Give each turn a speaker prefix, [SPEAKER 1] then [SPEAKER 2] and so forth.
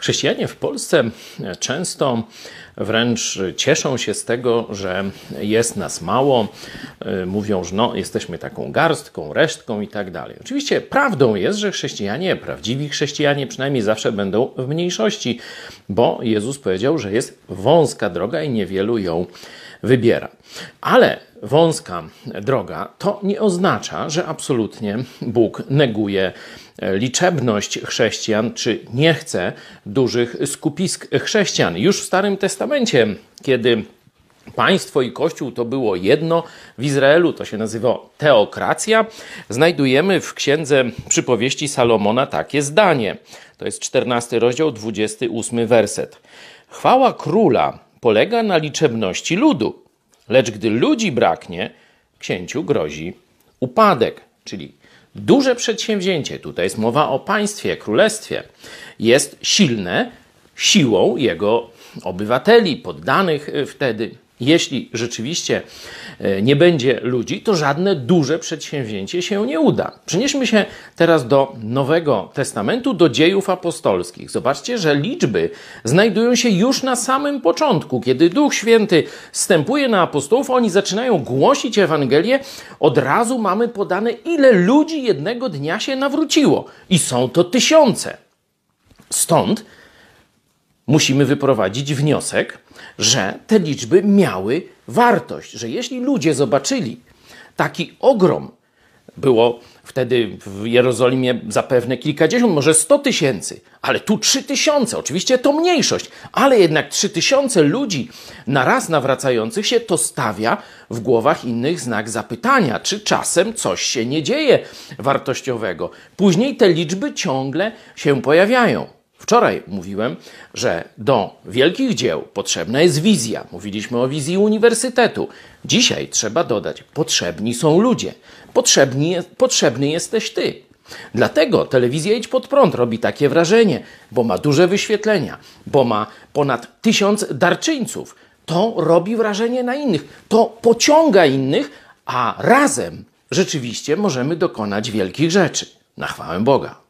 [SPEAKER 1] Chrześcijanie w Polsce często wręcz cieszą się z tego, że jest nas mało. Mówią, że no, jesteśmy taką garstką, resztką i tak dalej. Oczywiście prawdą jest, że chrześcijanie, prawdziwi chrześcijanie przynajmniej zawsze będą w mniejszości, bo Jezus powiedział, że jest wąska droga i niewielu ją wybiera. Ale wąska droga to nie oznacza, że absolutnie Bóg neguje liczebność chrześcijan, czy nie chce dużych skupisk chrześcijan. Już w Starym Testamencie, kiedy Państwo i Kościół to było jedno. W Izraelu to się nazywa teokracja. Znajdujemy w księdze przypowieści Salomona takie zdanie. To jest 14 rozdział, 28 werset. Chwała króla polega na liczebności ludu, lecz gdy ludzi braknie, księciu grozi upadek, czyli duże przedsięwzięcie, tutaj jest mowa o państwie, królestwie, jest silne siłą jego obywateli, poddanych wtedy. Jeśli rzeczywiście e, nie będzie ludzi, to żadne duże przedsięwzięcie się nie uda. Przenieśmy się teraz do Nowego Testamentu, do dziejów apostolskich. Zobaczcie, że liczby znajdują się już na samym początku. Kiedy Duch Święty wstępuje na apostołów, oni zaczynają głosić Ewangelię, od razu mamy podane, ile ludzi jednego dnia się nawróciło. I są to tysiące. Stąd musimy wyprowadzić wniosek, że te liczby miały wartość, że jeśli ludzie zobaczyli taki ogrom, było wtedy w Jerozolimie zapewne kilkadziesiąt, może sto tysięcy, ale tu trzy tysiące. Oczywiście to mniejszość, ale jednak trzy tysiące ludzi na raz nawracających się to stawia w głowach innych znak zapytania, czy czasem coś się nie dzieje wartościowego. Później te liczby ciągle się pojawiają. Wczoraj mówiłem, że do wielkich dzieł potrzebna jest wizja. Mówiliśmy o wizji uniwersytetu. Dzisiaj trzeba dodać: potrzebni są ludzie. Potrzebni, potrzebny jesteś ty. Dlatego telewizja Idź Pod Prąd robi takie wrażenie, bo ma duże wyświetlenia, bo ma ponad tysiąc darczyńców. To robi wrażenie na innych, to pociąga innych, a razem rzeczywiście możemy dokonać wielkich rzeczy. Na chwałę Boga.